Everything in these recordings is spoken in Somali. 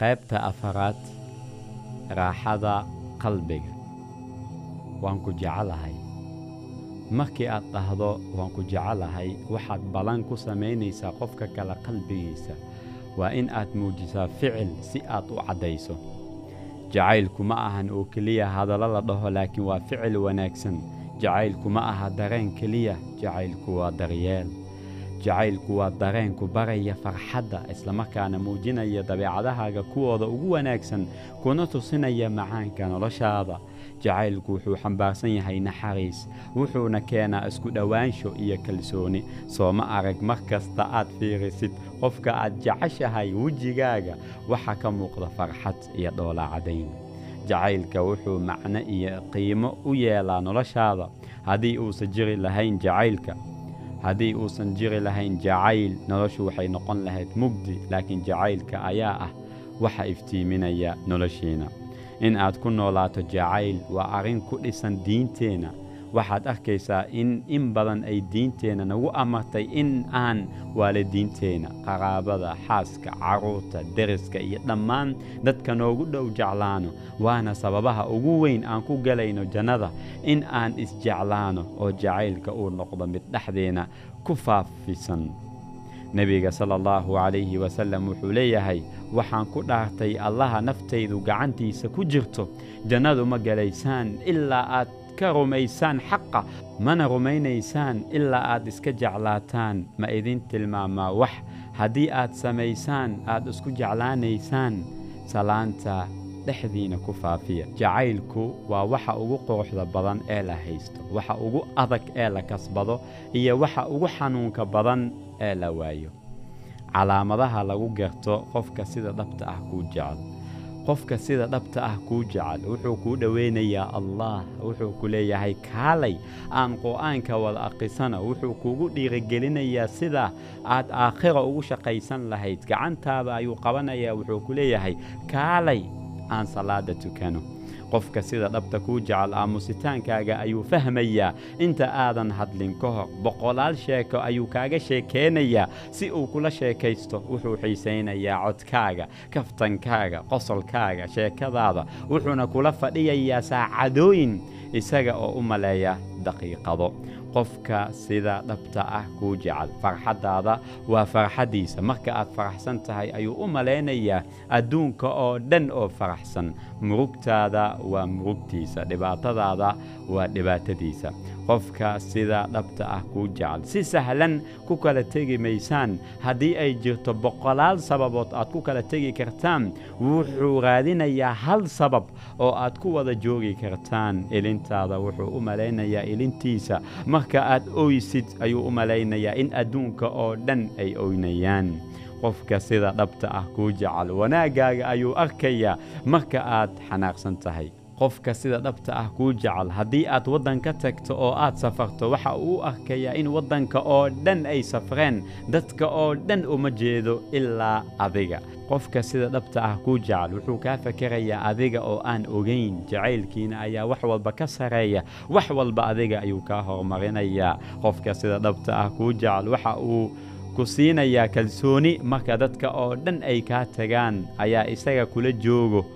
qaybta afaraad raaxada qalbiga. Waan ku jecelahay. Markii aad dhahdo waan ku jecelahay. Waxaad ballan ku samaynaysaa qofka kale qalbigiisa. Waa in aad muujisaa ficil si aad u caddayso. Jacaylku ma ahan oo keliya hadallo la dhaho laakiin waa ficil wanaagsan. Jacaylku ma aha dareen keliya jacaylku waa daryeel jacaylku waa dareenku baraya farxadda islamarkaana muujinaya dabeecadahaaga kuwooda ugu wanaagsan kuna tusinaya macaanka noloshaada. Jacaylku wuxuu xambaarsan yahay naxariis wuxuuna keenaa isku dhowaansho iyo kalsooni. Sooma arag mar kasta aad fiirisid qofka aad jeceshahay wejigaaga waxaa ka muuqda farxad iyo dhoolaacadayn jacaylka wuxuu macno iyo qiimo u yeelaa noloshaada. Haddii uusan jiri lahayn jacaylka haddii uusan jiri lahayn jacayl noloshu waxay noqon lahayd mugdi laakiin jacaylka ayaa ah waxa iftiiminaya noloshiina. In aad ku noolaato jacayl waa arrin ku dhisan diinteenna waxaad arkaysaa in in badan ay diinteenna nagu amartay in aan waalidiinteenna qaraabada xaaska carruurta deriska iyo dhammaan dadka noogu dhow jeclaano. Waana sababaha ugu weyn aan ku galayno jannada in aan isjeclaano oo jacaylka uu noqdo mid dhexdeenna ku faafisan. Nebiga sala allahu calayhi wasallam wuxuu leeyahay waxaan ku dhaartay allaha naftaydu gacantiisa ku jirto. Jannadu ma galaysaan ilaa aad ka rumaysaan xaqa mana rumaynaysaan ilaa aad iska jeclaataan. Ma idin tilmaamaa wax haddii aad samaysaan aad isku jeclaanaysaan. Salaanta dhexdiina ku faafiya. Jacaylku waa waxa ugu quruxda badan ee la haysto waxa ugu adag ee la kasbado iyo waxa ugu xanuunka badan ee la waayo. Calaamadaha lagu garto qofka sida dhabta ah kuu jecel qofka sida dhabta ah kuu jecel wuxuu kuu dhoweynayaa allah wuxuu ku leeyahay kaalay aan qur'aanka wada aqrisana wuxuu kuugu dhiirigelinayaa sida aad aakhira ugu shaqaysan lahayd. Gacantaada ayuu qabanayaa wuxuu ku leeyahay kaalay aan salaada tukano qofka sida dhabta kuu jecel aamusitaankaaga ayuu fahmayaa. Inta aadan hadlin ka hor boqolaal sheeko ayuu kaaga sheekeynayaa si uu kula sheekaysto wuxuu xiisaynayaa codkaaga kaftankaaga qosolkaaga sheekadaada. Wuxuuna kula fadhiyayaa saacadooyin isaga oo u maleeya daqiiqado qofka sida dhabta ah kuu jecel. Farxaddaada waa farxaddiisa. Marka aad faraxsan tahay ayuu u malaynayaa adduunka oo dhan oo faraxsan. Murugtaada waa murugtiisa dhibaatadaada waa dhibaatadiisa qofka sida dhabta ah kuu jecel. Si sahlan ku kala tegi maysaan. Haddii ay jirto boqolaal sababood aad ku kala tegi kartaan wuxuu raadinayaa hal sabab oo aad ku wada joogi kartaan. Ilintaada wuxuu u malaynayaa ilintiisa. Marka aad oysid ayuu u malaynayaa in adduunka oo dhan ay oynayaan. Qofka sida dhabta ah kuu jecel wanaaggaaga ayuu arkayaa. Marka aad xanaaqsan tahay qofka sida dhabta ah kuu jecel. Haddii aad waddan ka tagto oo aad safarto waxa uu arkayaa in waddanka oo dhan ay safreen. Dadka oo dhan uma jeedo ilaa adiga. Qofka sida dhabta ah kuu jecel wuxuu kaa fakerayaa adiga oo aan ogayn jacaylkiina ayaa wax walba ka sareeya wax walba adiga ayuu kaa horumarinayaa. Qofka sida dhabta ah kuu jecel waxa uu ku siinayaa kalsooni. Marka dadka oo dhan ay kaa tagaan ayaa isaga kula joogo.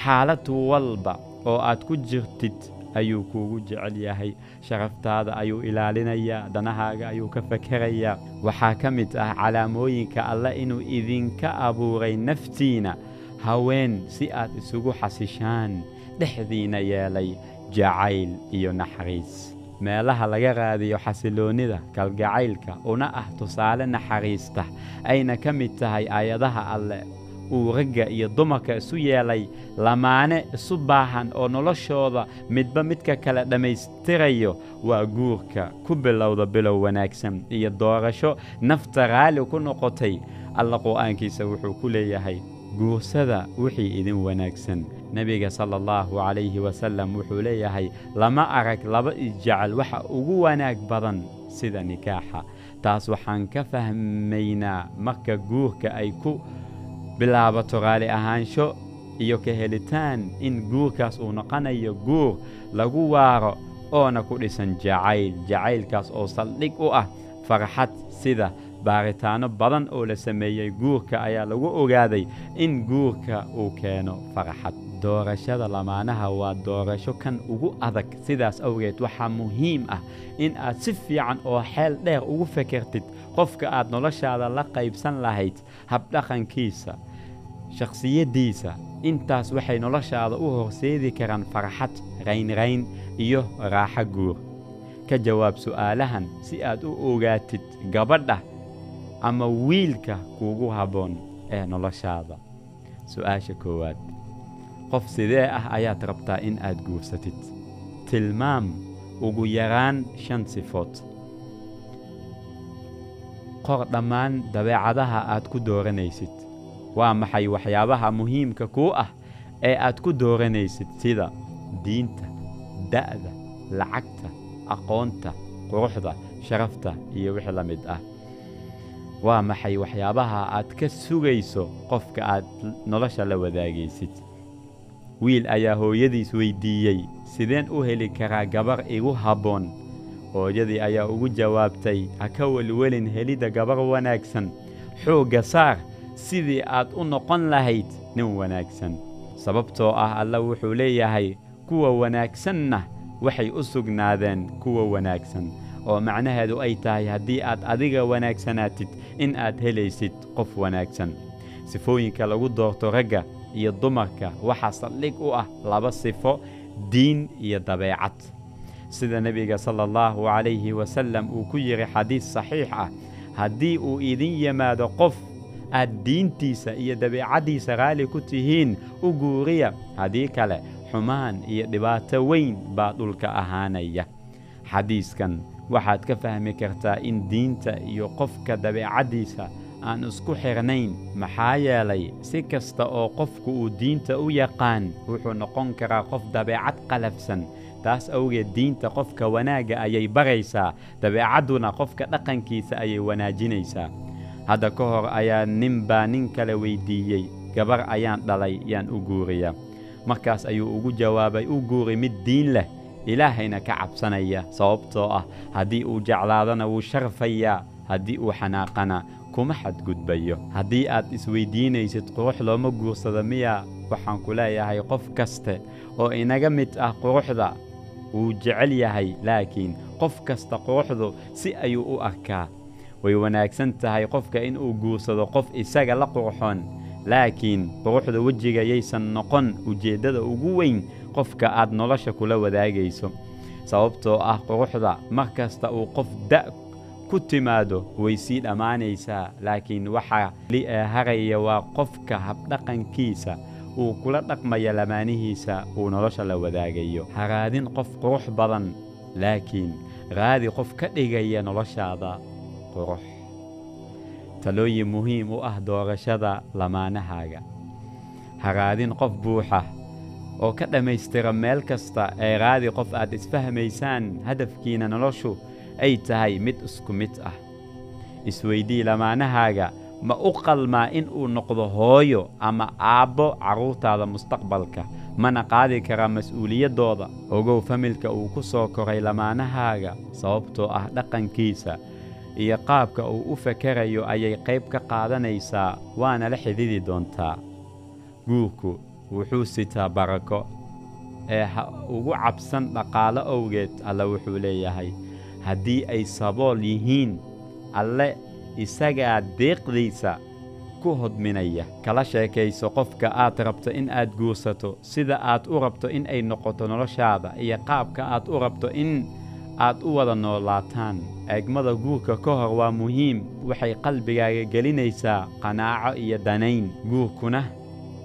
Xaalad walba oo aad ku jirtid ayuu kuugu jecel yahay. Sharaftaada ayuu ilaalinayaa danahaaga ayuu ka fakerayaa waxaa ka mid ah calaamooyinka alle inuu idinka abuuray naftiina haween si aad isugu xasishaan dhexdiina yeelay jacayl iyo naxariis. Meelaha laga raadiyo xasiloonnida kalgacaylka una ah tusaale naxariista ayna ka mid tahay aayadaha alle uu ragga iyo dumarka isu yeelay lamaane isu baahan oo noloshooda midba midka kale dhammaystirayo. Waa guurka ku bilowda bilow wanaagsan iyo doorasho nafta raalli ku noqotay. Alla qur'aankiisa wuxuu ku leeyahay guursada wixii idin wanaagsan. Nebiga sala allahu calayhi wasallam wuxuu leeyahay lama arag laba isjecel waxa ugu wanaag badan sida nikaaxa. Taas waxaan ka fahmaynaa marka guurka ay ku bilaabato raali ahaansho iyo ka helitaan in guurkaas uu noqonayo guur lagu waaro oona ku dhisan jacayl. Jacaylkaas oo saldhig u ah farxad sida baaritaanno badan oo la sameeyey guurka ayaa lagu ogaaday in guurka uu keeno farxad. Doorashada lamaanaha waa doorasho kan ugu adag. Sidaas awgeed waxaa muhiim ah in aad si fiican oo xeel dheer ugu fekertid qofka aad noloshaada la qaybsan lahayd habdhaqankiisa shakhsiyaddiisa. Intaas waxay noloshaada u horseedi karaan farxad raynrayn iyo raaxo guur. Ka jawaab su'aalahan si aad u ogaatid gabadha ama wiilka kuugu habboon ee noloshaada. Su'aasha koowaad qof sidee ah ayaad rabtaa in aad guursatid? Tilmaam ugu yaraan shan sifood. Qor dhammaan dabeecadaha aad ku dooranaysid waa maxay waxyaabaha muhiimka kuu ah ee aad ku dooranaysid sida diinta da'da lacagta aqoonta quruxda sharafta iyo wixii la mid ah? Waa maxay waxyaabaha aad ka sugayso qofka aad nolosha la wadaagaysid? Wiil ayaa hooyadiis weyddiiyey sideen u heli karaa gabar igu habboon? Hooyadii ayaa ugu jawaabtay ha ka welwelin helidda gabar wanaagsan. Xoogga saar sidii aad u noqon lahayd nin wanaagsan. Sababtoo ah alla wuxuu leeyahay kuwa wanaagsanna waxay u sugnaadeen kuwa wanaagsan. Oo macnaheedu ay tahay haddii aad adiga wanaagsanaatid in aad helaysid qof wanaagsan. Sifooyinka lagu doorto ragga iyo dumarka waxaa saldhig u ah laba sifo diin iyo dabeecad. Sida nebiga sala allahu calayhi wasallam uu ku yidhi xadiis saxiix ah haddii uu idin yimaado qof aad diintiisa iyo dabeecaddiisa raalli ku tihiin u guuriya. Haddii kale xumaan iyo dhibaato weyn baa dhulka ahaanaya. Xadiiskan waxaad ka fahmi kartaa in diinta iyo qofka dabeecaddiisa aan isku xidhnayn maxaa yeelay si kasta oo qofku uu diinta u yaqaan wuxuu noqon karaa qof dabeecad qalafsan. Taas awgeed diinta qofka wanaagga ayay baraysaa dabeecadduna qofka dhaqankiisa ayay wanaajinaysaa hadda ka hor ayaa nin baa nin kale weyddiiyey gabar ayaan dhalay yaan u guuriya. Markaas ayuu ugu jawaabay u guuri mid diin leh ilaahayna ka cabsanaya sababtoo ah haddii uu jeclaadana wuu sharfayaa haddii uu xanaaqana kuma xadgudbayo. Haddii aad isweyddiinaysid qurux looma guursado miyaa waxaan ku leeyahay qof kaste oo inaga mid ah quruxda wuu jecel yahay laakiin qof kasta quruxdu si ayuu u arkaa way wanaagsan tahay qofka inuu guursado qof isaga la qurxoon laakiin quruxda wejiga yaysan noqon ujeeddada ugu weyn qofka aad nolosha kula wadaagayso. Sababtoo ah quruxda mar kasta uu qof da' ku timaado way sii dhammaanaysaa laakiin waxaa ee haraya waa qofka habdhaqankiisa uu kula dhaqmaya lamaanihiisa uu nolosha la wadaagayo. Ha raadin qof qurux badan laakiin raadi qof ka dhigaya noloshaada qurux. Talooyin muhiim u ah doorashada lamaanahaaga. Ha raadin qof buuxa oo ka dhammaystira meel kasta ee raadi qof aad isfahmaysaan hadafkiina noloshu ay tahay mid isku mid ah. Isweydii lamaanahaaga ma u qalmaa in uu noqdo hooyo ama aabbo carruurtaada mustaqbalka mana qaadi karaa mas'uuliyaddooda ogow familka uu ku soo koray lamaanahaaga sababtoo ah dhaqankiisa iyo qaabka uu u fakerayo ayay qayb ka qaadanaysaa waana la xididi doontaa. Guurku wuxuu sitaa barako ee ha ugu cabsan dhaqaalo owgeed alle wuxuu leeyahay haddii ay sabool yihiin alle isagaa deeqdiisa ku hodminaya. Kala sheekayso qofka aad rabto in aad guursato sida aad u rabto in ay noqoto noloshaada iyo qaabka aad u rabto in aad u wada noolaataan. Eegmada guurka ka hor waa muhiim. Waxay qalbigaaga gelinaysaa qanaaco iyo danayn. Guurkuna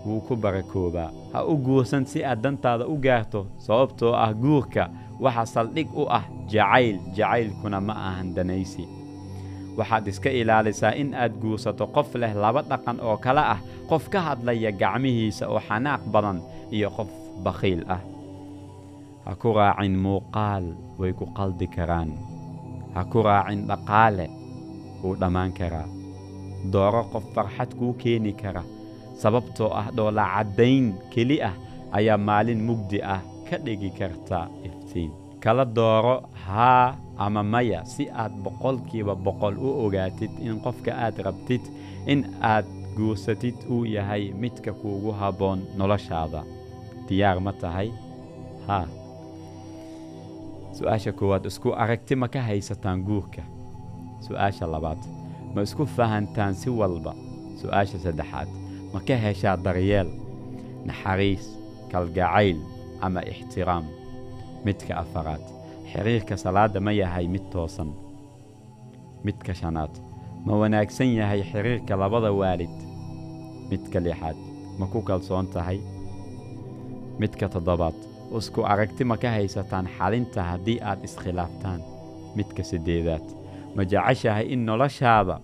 wuu ku barakoobaa ha u guursan si aad dantaada u gaarto sababtoo ah guurka waxa saldhig u ah jacayl. Jacaylkuna ma ahan danaysi. Waxaad iska ilaalisaa in aad guursato qof leh laba dhaqan oo kale ah qof ka hadlaya gacmihiisa oo xanaaq badan iyo qof bakhiil ah ha ku raacin muuqaal way ku qaldi karaan. Ha ku raacin dhaqaale wuu dhammaan karaa. Dooro qof farxad kuu keeni kara. Sababtoo ah dhoola caddayn keli ah ayaa maalin mugdi ah ka dhigi karta iftiin. Kala dooro haa ama maya si aad boqolkiiba boqol u ogaatid in qofka aad rabtid in aad guursatid uu yahay midka kuugu habboon noloshaada. Diyaar ma tahay? Haa su'aasha koowaad isku aragti ma ka haysataan guurka? Su'aasha labaad ma isku fahantaan si walba? Su'aasha saddexaad ma ka heshaa daryeel naxariis kalgacayl ama ixtiraam? Midka afaraad xiriirka salaadda ma yahay mid toosan. Midka shanaad ma wanaagsan yahay xiriirka labada waalid? Midka lixaad ma ku kalsoon tahay? Midka toddobaad isku aragti ma ka haysataan xalinta haddii aad iskhilaaftaan midka siddeedaad ma jeceshahay in noloshaada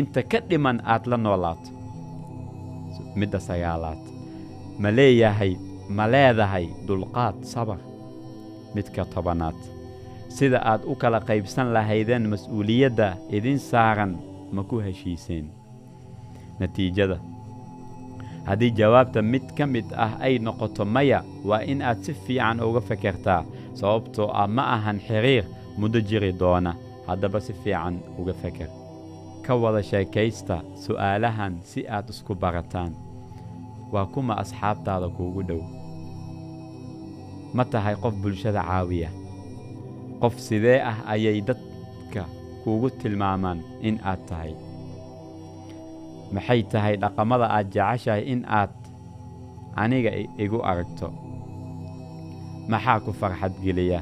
inta ka dhiman aad la noolaato? Midda sagaalaad ma leeyahay ma leedahay dulqaad sabar midka tobanaad sida aad u kala qaybsan lahaydeen mas'uuliyadda idin saaran ma ku heshiiseen? Natiijada haddii jawaabta mid ka mid ah ay noqoto maya waa in aad si fiican uga fekertaa sababtoo ah ma ahan xiriir muddo jiri doona. Haddaba si fiican uga feker. Ka wada sheekaysta su'aalahan si aad isku barataan. Waa kuma asxaabtaada kuugu dhow. Ma tahay qof bulshada caawiya? Qof sidee ah ayay dadka kuugu tilmaamaan in aad tahay maxay tahay dhaqamada aad jeceshahay in aad aniga igu aragto? Maxaa ku farxad geliya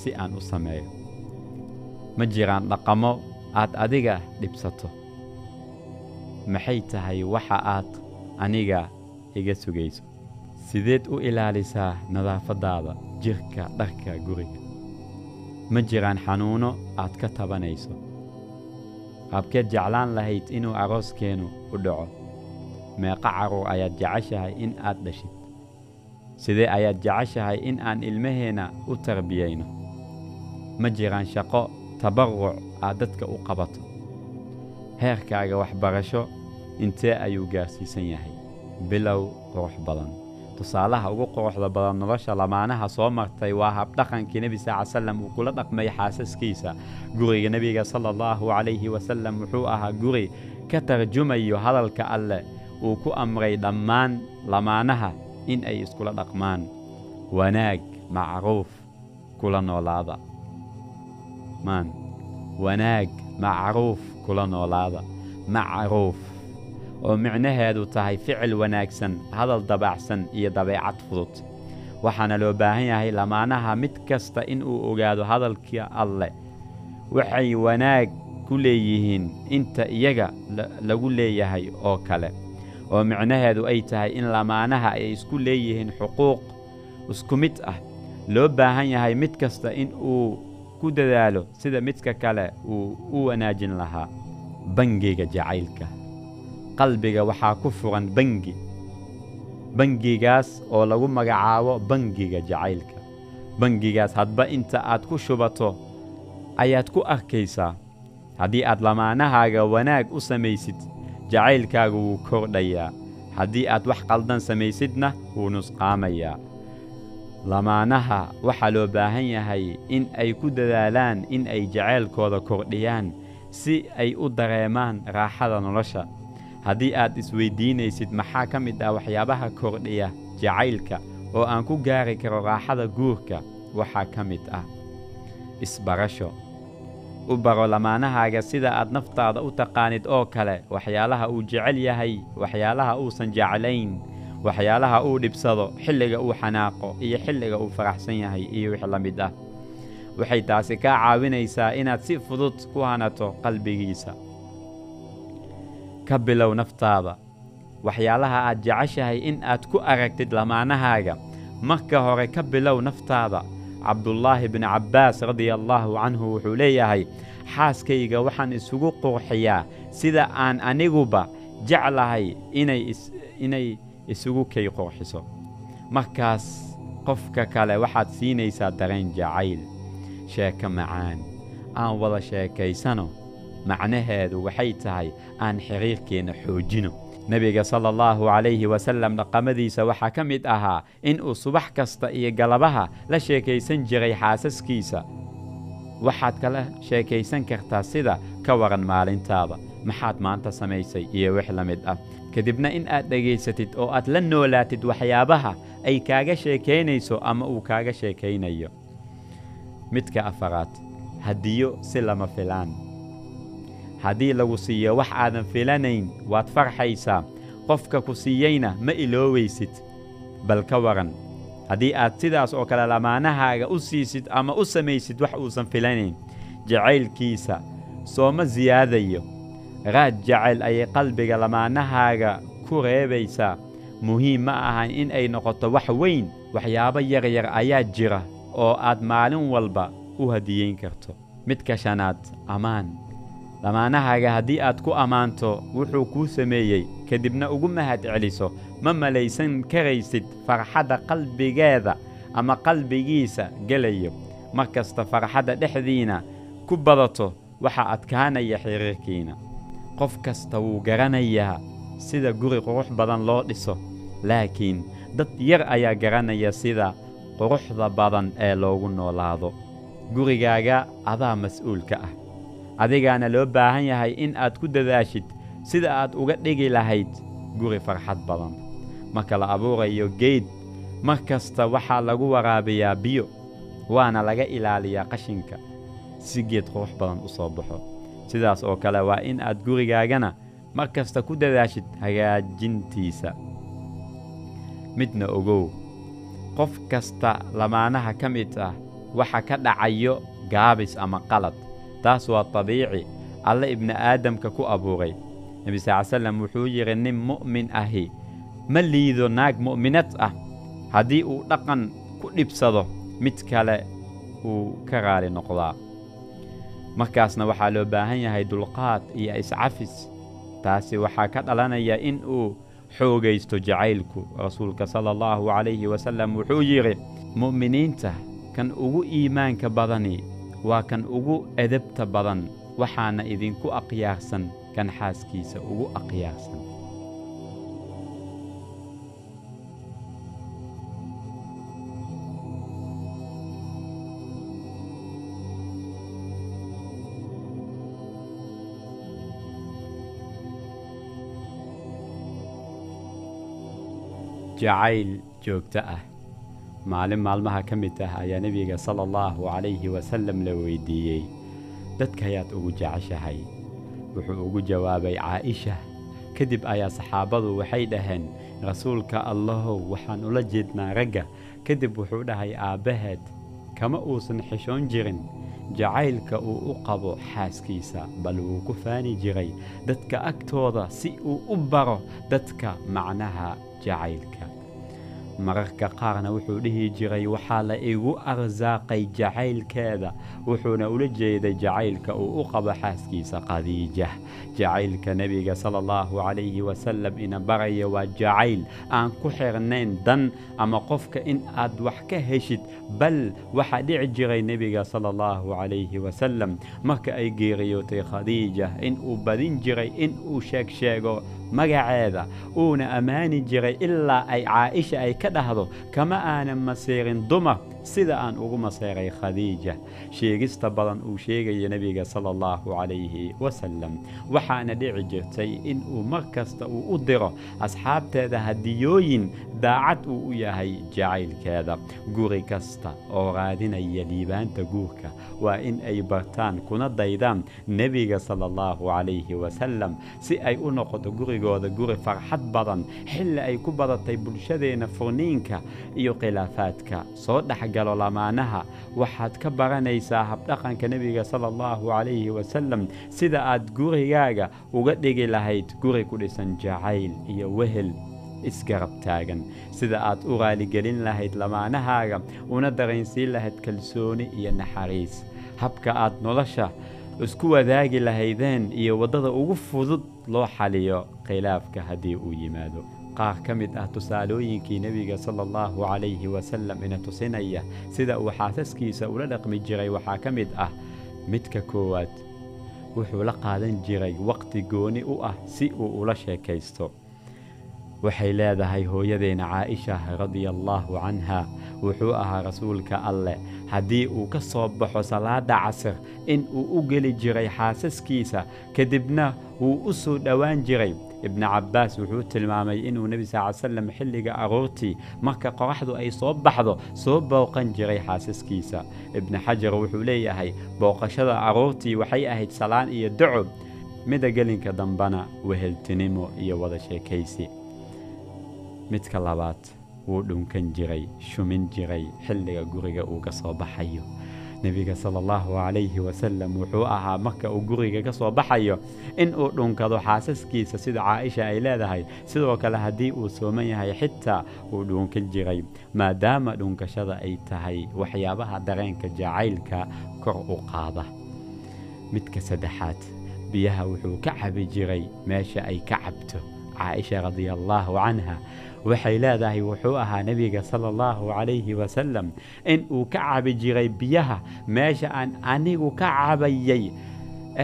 si aan u sameeyo? Ma jiraan dhaqamo aad adiga dhibsato? Maxay tahay waxa aad aniga iga sugayso? Sideed u ilaalisaa nadaafaddaada jirka dharka guriga. Ma jiraan xanuuno aad ka tabanayso qaabkeed jeclaan lahayd inuu arooskeennu u dhaco. Meeqa carruur ayaad jeceshahay in aad dhashid. Sidee ayaad jeceshahay in aan ilmaheenna u tarbiyayno? Ma jiraan shaqo tabarruc aad dadka u qabato. Heerkaaga waxbarasho intee ayuu gaarsiisan yahay? Bilow qurux badan tusaalaha ugu quruxda badan nolosha lamaanaha soo martay waa habdhaqankii nebi sal salam uu kula dhaqmay xaasaskiisa. Guriga nebiga sala allahu calayhi wasalam wuxuu ahaa guri ka tarjumayo hadalka alleh uu ku amray dhammaan lamaanaha in ay iskula dhaqmaan. Wanaag macruuf kula noolaada. Maan wanaag macruuf kula noolaada. Macruuf oo micnaheedu tahay ficil wanaagsan hadal dabacsan iyo dabeecad fudud. Waxaana loo baahan yahay lamaanaha mid kasta in uu ogaado hadalka alleh waxay wanaag ku leeyihiin inta iyaga lagu leeyahay oo kale oo micnaheedu ay tahay in lamaanaha ay isku leeyihiin xuquuq isku mid ah. Loo baahan yahay mid kasta in uu ku dadaalo sida midka kale uu u wanaajin lahaa bangiga jacaylka qalbiga waxaa ku furan bangi. Bangigaas oo lagu magacaabo bangiga jacaylka. Bangigaas hadba inta aad ku shubato ayaad ku arkaysaa. Haddii aad lamaanahaaga wanaag u samaysid jacaylkaaga wuu kordhayaa haddii aad wax qaldan samaysidna wuu nusqaamayaa. Lamaanaha waxaa loo baahan yahay in ay ku dadaalaan in ay jacaylkooda kordhiyaan si ay u dareemaan raaxada nolosha haddii aad isweyddiinaysid maxaa ka mid ah waxyaabaha kordhiya jacaylka oo aan ku gaari karo raaxada guurka? Waxaa ka mid ah isbarasho. U baro lamaanahaaga sida aad naftaada u taqaanid oo kale. Waxyaalaha uu jecel yahay waxyaalaha uusan jeclayn waxyaalaha uu dhibsado xilliga uu xanaaqo iyo xilliga uu faraxsan yahay iyo wix la mid ah. Waxay taasi kaa caawinaysaa inaad si fudud ku hanato qalbigiisa ka bilow naftaada. Waxyaalaha aad jeceshahay in aad ku aragtid lamaanahaaga marka hore ka bilow naftaada. Cabdullaahi bni cabbaas radia allaahu canhu wuxuu leeyahay xaaskayga waxaan isugu qurxiyaa sida aan aniguba jeclahay inay isugu kay qurxiso. Markaas qofka kale waxaad siinaysaa dareen jacayl. Sheeko macaan aan wada sheekaysano macnaheedu waxay tahay aan xiriirkeenna xoojino. Nebiga sala allahu calayhi wasalam dhaqamadiisa waxaa ka mid ahaa in uu subax kasta iyo galabaha la sheekaysan jiray xaasaskiisa. Waxaad kala sheekaysan kartaa sida ka waran maalintaada maxaad maanta samaysay iyo wix la mid ah. Kadibna in aad dhegaysatid oo aad la noolaatid waxyaabaha ay kaaga sheekaynayso ama uu kaaga sheekaynayo. Midka afaraad hadiyo si lama filaan haddii lagu siiyo wax aadan filanayn waad farxaysaa. Qofka ku siiyeyna ma iloowaysid. Bal ka waran haddii aad sidaas oo kale lamaanahaaga u siisid ama u samaysid wax uusan filanayn jacaylkiisa sooma siyaadayo raad jacayl ayay qalbiga lamaanahaaga ku reebaysaa. Muhiim ma ahan in ay noqoto wax weyn waxyaabo yaryar ayaa jira oo aad maalin walba u hadiyeyn karto. Midka shanaad ammaan lamaanahaaga haddii aad ku ammaanto wuxuu kuu sameeyey kadibna ugu mahad celiso ma malaysan karaysid farxadda qalbigeeda ama qalbigiisa gelayo. Mar kasta farxadda dhexdiina ku badato waxaa adkaanaya xiriirkiina. Qof kasta wuu garanayaa sida guri qurux badan loo dhiso laakiin dad yar ayaa garanaya sida quruxda badan ee loogu noolaado. Gurigaaga adaa mas'uulka ah adigaana loo baahan yahay in aad ku dadaashid sida aad uga dhigi lahayd guri farxad badan. Marka la abuurayo geed mar kasta waxaa lagu waraabiyaa biyo waana laga ilaaliyaa qashinka. Si geed qurux badan u soo baxo. Sidaas oo kale waa in aad gurigaagana mar kasta ku dadaashid hagaajintiisa. Midna ogow qof kasta lamaanaha ka mid ah waxa ka dhacayo gaabis ama qalad taas waa tabiici. Alle ibni aadamka ku abuuray. Nebi sal slam wuxuu yidhi nin mu'min ahi ma liido naag mu'minad ah. Haddii uu dhaqan ku dhibsado mid kale uu ka raali noqdaa. Markaasna waxaa loo baahan yahay dulqaad iyo iscafis. Taasi waxaa ka dhalanaya in uu xoogaysto jacaylku. Rasuulka sala allahu calayhi wasallam wuxuu yidhi mu'miniinta kan ugu iimaanka badani waa kan ugu edabta badan waxaana idinku aqyaarsan kan xaaskiisa ugu aqyaarsan. Jacayl joogto ah maalin maalmaha ka mid ah ayaa nebiga sala allahu calayhi wasallam la weyddiiyey dadkayaad ugu jeceshahay wuxuu ugu jawaabay caa'isha kadib ayaa saxaabadu waxay dhaheen rasuulka allahow waxaan ula jeednaa ragga kadib wuxuu dhahay aabbaheed kama uusan xishoon jirin. Jacaylka uu u qabo xaaskiisa bal wuu ku faani jiray. Dadka agtooda si uu u baro dadka macnaha jacaylka mararka qaarna wuxuu dhihi jiray waxaa la igu arsaaqay jacaylkeeda. Wuxuuna ula jeeday jacaylka uu u qabo xaaskiisa khadiija. Jacaylka nebiga sala allahu calayhi wasallam ina baraya waa jacayl aan ku xirnayn dan ama qofka in aad wax ka heshid bal waxaa dhici jiray nebiga sala allahu calayhi wasallam marka ay geeriyootay khadiija in uu badin jiray in uu sheeg sheego magaceeda. Uuna ammaani jiray ilaa ay caa'isha ay ka dhahdo kama aanan maseerin dumar sida aan ugu maseeray khadiija sheegista badan uu sheegaya nebiga sala allahu calayhi wasalam waxaana dhici jirtay in uu mar kasta uu u diro asxaabteeda hadiyooyin daacad uu u yahay jacaylkeeda. Guri kasta oo raadinaya liibaanta guurka waa in ay bartaan kuna daydaan nebiga sala allahu calayhi wasalam si ay u noqoto gurigooda guri farxad badan xilli ay ku badatay bulshadeenna furniinka iyo khilaafaadka soo dhexgalo lamaanaha. Waxaad ka baranaysaa habdhaqanka nebiga sala allahu calayhi wasalam sida aad gurigaaga uga dhigi lahayd guri ku dhisan jacayl iyo wehel isgarab taagan sida aad u raaligelin lahayd lamaanahaaga una dareensiin lahayd kalsooni iyo naxariis. Habka aad nolosha isku wadaagi lahaydeen iyo waddada ugu fudud loo xaliyo khilaafka haddii uu yimaado qaar ka mid ah tusaalooyinkii nebiga sala allahu calayhi wasallam ina tusinaya sida uu xaasaskiisa ula dhaqmi jiray waxaa ka mid ah midka koowaad. Wuxuu la qaadan jiray wakhti gooni u ah si uu ula sheekaysto. Waxay leedahay hooyadeena caaisha radia allaahu canha wuxuu ahaa rasuulka alleh haddii uu ka soo baxo salaada casir in uu u geli jiray xaasaskiisa kadibna wuu u soo dhowaan jiray ibnu cabbaas wuxuu tilmaamay inuu nebi sal slam xilliga aroortii marka qoraxdu ay soo baxdo soo booqan jiray xaasaskiisa. Ibnu xajar wuxuu leeyahay booqashada aroortii waxay ahayd salaan iyo daco mida gelinka dambena weheltinimo iyo wada sheekaysi. Midka labaad wuu dhunkan jiray shumin jiray xilliga guriga uu ka soo baxayo nebiga sala allahu calayhi wasalam wuxuu ahaa marka uu guriga ka soo baxayo in uu dhunkado xaasaskiisa sida caaisha ay leedahay. Sidoo kale haddii uu sooman yahay xitaa wuu dhunkan jiray maadaama dhunkashada ay tahay waxyaabaha dareenka jacaylka kor u qaada. Midka saddexaad biyaha wuxuu ka cabi jiray meesha ay ka cabto caaisha radia allaahu canha waxay leedahay wuxuu ahaa nebiga sala allahu calayhi wasalam in uu ka cabi jiray biyaha meesha aan anigu ka cabayay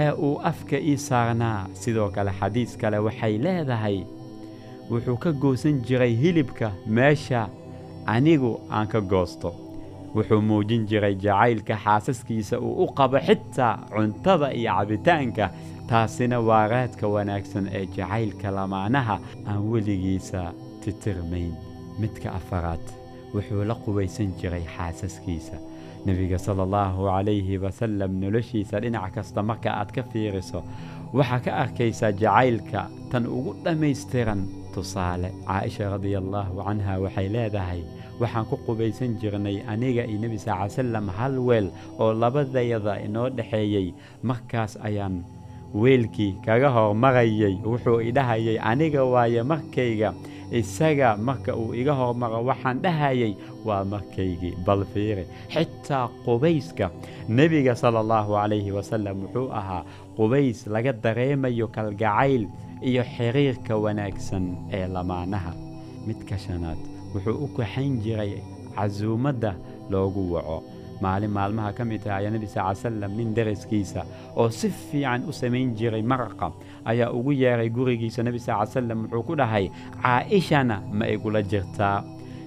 ee uu afka ii saarnaa. Sidoo kale xadiis kale waxay leedahay wuxuu ka goosan jiray hilibka meesha anigu aan ka goosto. Wuxuu muujin jiray jacaylka xaasaskiisa uu u qabo xitaa cuntada iyo cabitaanka taasina waa raadka wanaagsan ee jacaylka lamaanaha aan weligiisa titirmayn midka afaraad wuxuu la qubaysan jiray xaasaskiisa. Nebiga sala allahu calayhi wasalam noloshiisa dhinac kasta marka aad ka fiiriso waxaa ka arkaysaa jacaylka tan ugu dhammaystiran. Tusaale caaisha radia allaahu canha waxay leedahay waxaan ku qubaysan jirnay aniga iyo nebi sal ly salam hal weel oo labadayada inoo dhexeeyey markaas ayaan weelkii kaga hormarayay. Wuxuu idhahayay aniga waaye markayga isaga marka uu iga hormaro waxaan dhahayay waa markaygii bal fiiri. Xitaa qubayska nebiga sala allahu calayhi wasalam wuxuu ahaa qubays laga dareemayo kalgacayl iyo xiriirka wanaagsan ee lamaanaha. Midka shanaad wuxuu u kaxayn jiray casuumadda loogu waco maalin maalmaha ka mid ah ayaa nebi sal salam nin daraskiisa oo si fiican u samayn jiray maraqa ayaa ugu yeeray gurigiisa nebi sal salam wuxuu ku dhahay caa'ishana ma igula jirtaa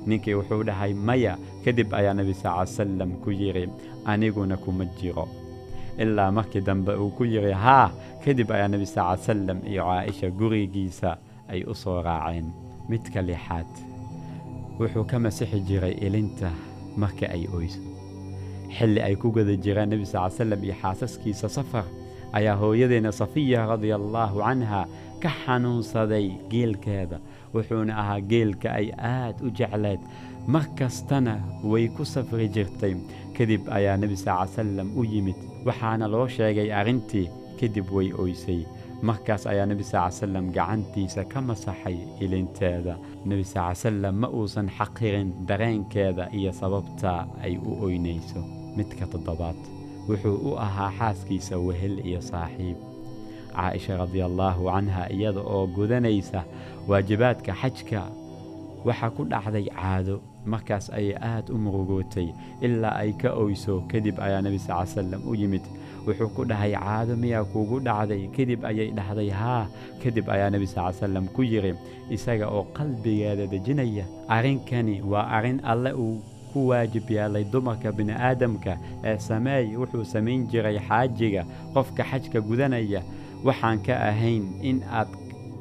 ninkii wuxuu dhahay maya. Kadib ayaa nebi sal salam ku yidhi aniguna kuma jiro. Ilaa markii dambe uu ku yidhi haa kadib ayaa nebi sal salam iyo caa'isha gurigiisa ay u soo raaceen. Midka lixaad wuxuu ka masixi jiray ilinta marka ay oyso xilli ay ku gada jiraan nebi sal salam iyo xaasaskiisa safar ayaa hooyadeena safiya radia allaahu canha ka xanuunsaday geelkeeda wuxuuna ahaa geelka ay aad u jecleed. Mar kastana way ku safri jirtay. Kadib ayaa nebi sal salam u yimid waxaana loo sheegay arrintii kadib way oysay. Markaas ayaa nebi sal salam gacantiisa ka masaxay ilinteeda. Nebi sal salam ma uusan xaqirin dareenkeeda iyo sababta ay u oynayso midka toddobaad wuxuu u ahaa xaaskiisa wehel iyo saaxiib. Caaisha radia allaahu canha iyada oo gudanaysa waajibaadka xajka waxaa ku dhacday caado markaas ayay aad u murugootay. Ilaa ay ka oyso kadib ayaa nebi sal salam u yimid. Wuxuu ku dhahay caado miyaa kuugu dhacday? Kadib ayay dhahday haa. Kadib ayaa nebi sal salam ku yidhi isaga oo qalbigeeda dejinaya arrinkani waa arrin alle uu ku waajib yeelay dumarka bini'aadamka ee sameey wuxuu samayn jiray xaajiga qofka xajka gudanaya. Waxaan ka ahayn in aad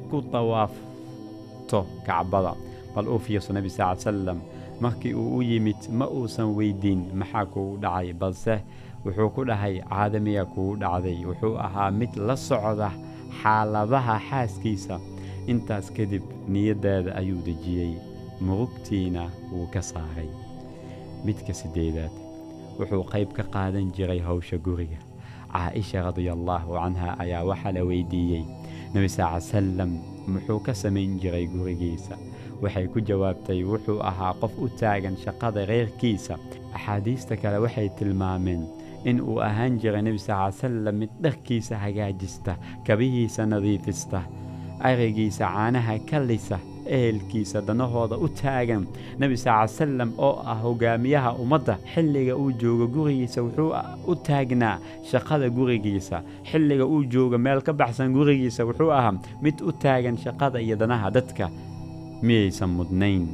ku dawaafto kacbada bal uu fiirso nebi sal salam markii uu u yimid ma uusan weyddiin maxaa kugu dhacay? Balse wuxuu ku dhahay caada miyaa kugu dhacday. Wuxuu ahaa mid la socda xaaladaha xaaskiisa. Intaas kadib niyaddeeda ayuu dejiyey. Murugtiina wuu ka saaray midka siddeedaad wuxuu qayb ka qaadan jiray howsha guriga. Caaisha radia allaahu canha ayaa waxaa la weydiiyey nebi sal ly salam muxuu ka samayn jiray gurigiisa. Waxay ku jawaabtay wuxuu ahaa qof u taagan shaqada reerkiisa. Axaadiista kale waxay tilmaameen in uu ahaan jiray nebi sal salam mid dharkiisa hagaajista kabihiisa nadiifista arigiisa caanaha ka lisa ehelkiisa danahooda u taagan. Nebi sal ly salam oo ah hogaamiyaha ummadda xilliga uu joogo gurigiisa wuxuu u taagnaa shaqada gurigiisa. Xilliga uu joogo meel ka baxsan gurigiisa wuxuu ahaa mid u taagan shaqada iyo danaha dadka. Miyaysan mudnayn?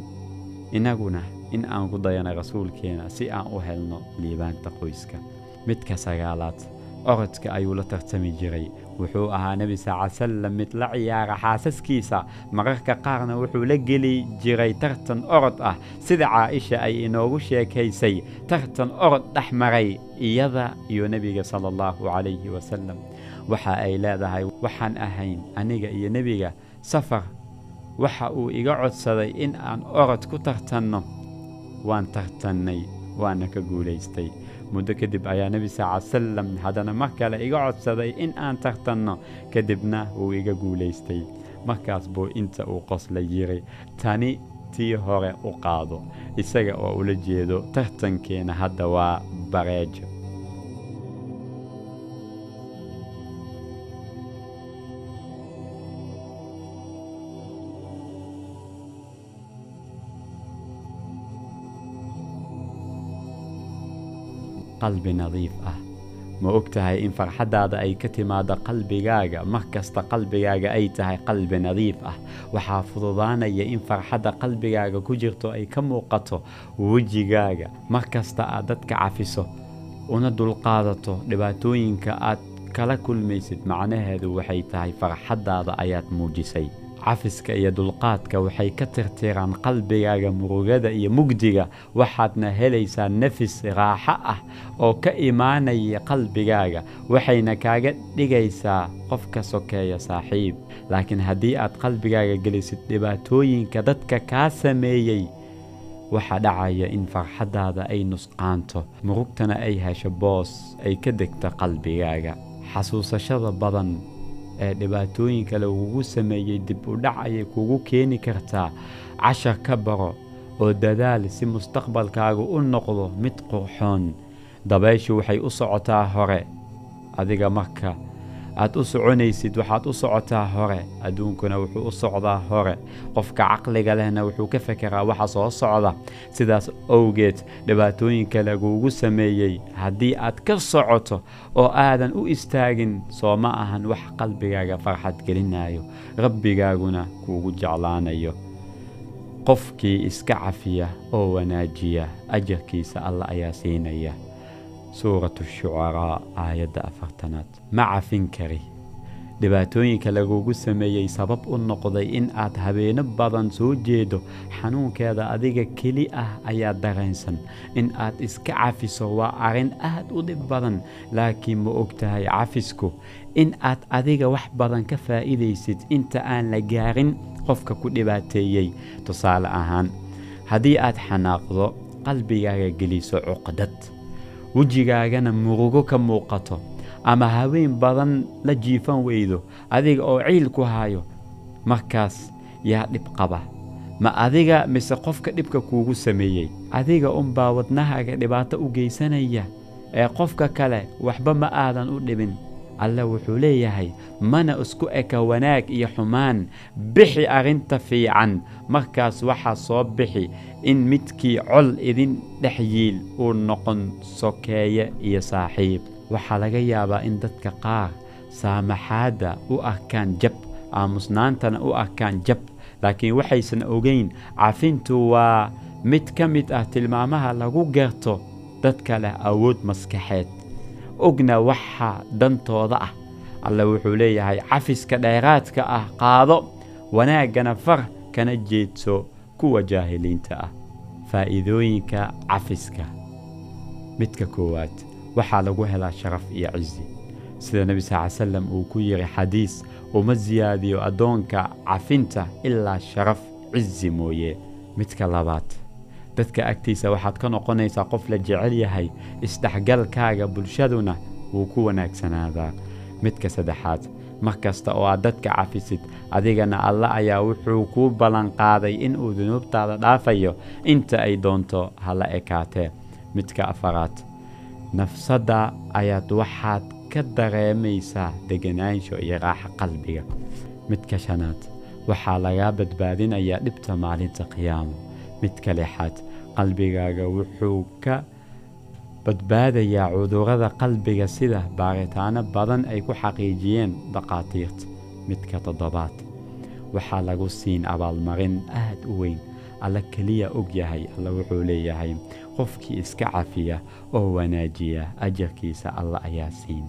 Innaguna in aan ku dayana rasuulkeena si aan u helno liibaanta qoyska. Midka sagaalaad orodka ayuu la tartami jiray wuxuu ahaa nebi sal salam mid la ciyaara xaasaskiisa. Mararka qaarna wuxuu la geli jiray tartan orod ah. Sida caaisha ay inoogu sheekaysay tartan orod dhex maray iyada iyo nebiga sala allahu calayhi wasalam waxa ay leedahay waxaan ahayn aniga iyo nebiga safar. Waxa uu iga codsaday in aan orod ku tartanno. Waan tartannay waana ka guulaystay muddo kadib ayaa nebi sal salam haddana mar kale iga codsaday in aan tartanno kadibna wuu iga guulaystay. Markaas buu inta uu qosla yiri tani tii hore u qaado isaga oo ula jeedo tartankeena hadda waa bareejo qalbi nadiif ah. Ma og tahay in farxaddaada ay ka timaado qalbigaaga? Mar kasta qalbigaaga ay tahay qalbi nadiif ah. Waxaa fududaanaya in farxadda qalbigaaga ku jirto ay ka muuqato wejigaaga. Mar kasta aad dadka cafiso una dulqaadato dhibaatooyinka aad kala kulmaysid macnaheedu waxay tahay farxaddaada ayaad muujisay cafiska iyo dulqaadka waxay ka tirtiraan qalbigaaga murugada iyo mugdiga waxaadna helaysaa nafis raaxo ah oo ka imaanaya qalbigaaga waxayna kaaga dhigaysaa qof ka sokeeya saaxiib. Laakiin haddii aad qalbigaaga gelisid dhibaatooyinka dadka kaa sameeyey waxaa dhacaya in farxaddaada ay nusqaanto murugtana ay hesho boos ay ka degto qalbigaaga. Xasuusashada badan dhibaatooyinka lagugu sameeyey dib u dhac ayay kugu keeni kartaa cashar ka baro oo dadaal si mustaqbalkaagu u noqdo mid qurxoon dabayshu waxay u socotaa hore adiga marka aad u soconaysid waxaad u socotaa hore. Adduunkuna wuxuu u socdaa hore. Qofka caqliga lehna wuxuu ka fekeraa waxa soo socda. Sidaas owgeed dhibaatooyinka lagugu sameeyey haddii aad ka socoto oo aadan u istaagin soo ma ahan wax qalbigaaga farxad gelinayo rabbigaaguna kuugu jeclaanayo. Qofkii iska cafiya oo wanaajiya ajarkiisa alla ayaa siinaya suuratu shucaraa aayadda afartanaad. Ma cafin kari. Dhibaatooyinka lagugu sameeyey sabab u noqday in aad habeeno badan soo jeedo xanuunkeeda adiga keli ah ayaa dareensan. In aad iska cafiso waa arrin aad u dhib badan laakiin ma og tahay cafisku. In aad adiga wax badan ka faa'iidaysid inta aan la gaarin qofka ku dhibaateeyey. Tusaale ahaan haddii aad xanaaqdo qalbigaaga geliso cuqdad wejigaagana murugo ka muuqato ama haween badan la jiifan weydo adiga oo ciil ku hayo markaas yaa dhib qaba. Ma adiga mise qofka dhibka kuugu sameeyey? Adiga unbaa wadnahaaga dhibaato u geysanaya ee qofka kale waxba ma aadan u dhibin alle wuxuu leeyahay mana isku eka wanaag iyo xumaan. Bixi arrinta fiican. Markaas waxaa soo bixi in midkii col idin dhex yiil uu noqon sokeeye iyo saaxiib. Waxaa laga yaabaa in dadka qaar saamaxaadda u arkaan jab aamusnaantana u arkaan jab. Laakiin waxaysan ogeyn cafintu waa mid ka mid ah tilmaamaha lagu garto dadka leh awood maskaxeed ogna waxa dantooda ah. Alle wuxuu leeyahay cafiska dheeraadka ah qaado wanaaggana far kana jeedso kuwa jaahiliinta ah. Faa'iidooyinka cafiska midka koowaad waxaa lagu helaa sharaf iyo cizi sida nebi sal salam uu ku yidhi xadiis uma siyaadiyo addoonka cafinta ilaa sharaf cizi mooye. Midka labaad dadka agtiisa waxaad ka noqonaysaa qof la jecel yahay. Isdhexgalkaaga bulshaduna wuu ku wanaagsanaadaa midka saddexaad mar kasta oo aad dadka cafisid adigana alle ayaa wuxuu kuu ballanqaaday inuu dunuubtaada dhaafayo. Inta ay doonto hala ekaatee. Midka afaraad nafsadda ayaad waxaad ka dareemaysaa deganaansho iyo raaxo qalbiga. Midka shanaad waxaa lagaa badbaadinayaa dhibta maalinta qiyaamo midka lixaad qalbigaaga wuxuu ka badbaadayaa cudurrada qalbiga sida baaritaano badan ay ku xaqiijiyeen dhakhaatiirta. Midka toddobaad waxaa lagu siin abaalmarin aad u weyn. Alla keliya og yahay alla wuxuu leeyahay qofkii iska cafiya oo wanaajiya. Ajarkiisa alla ayaa siin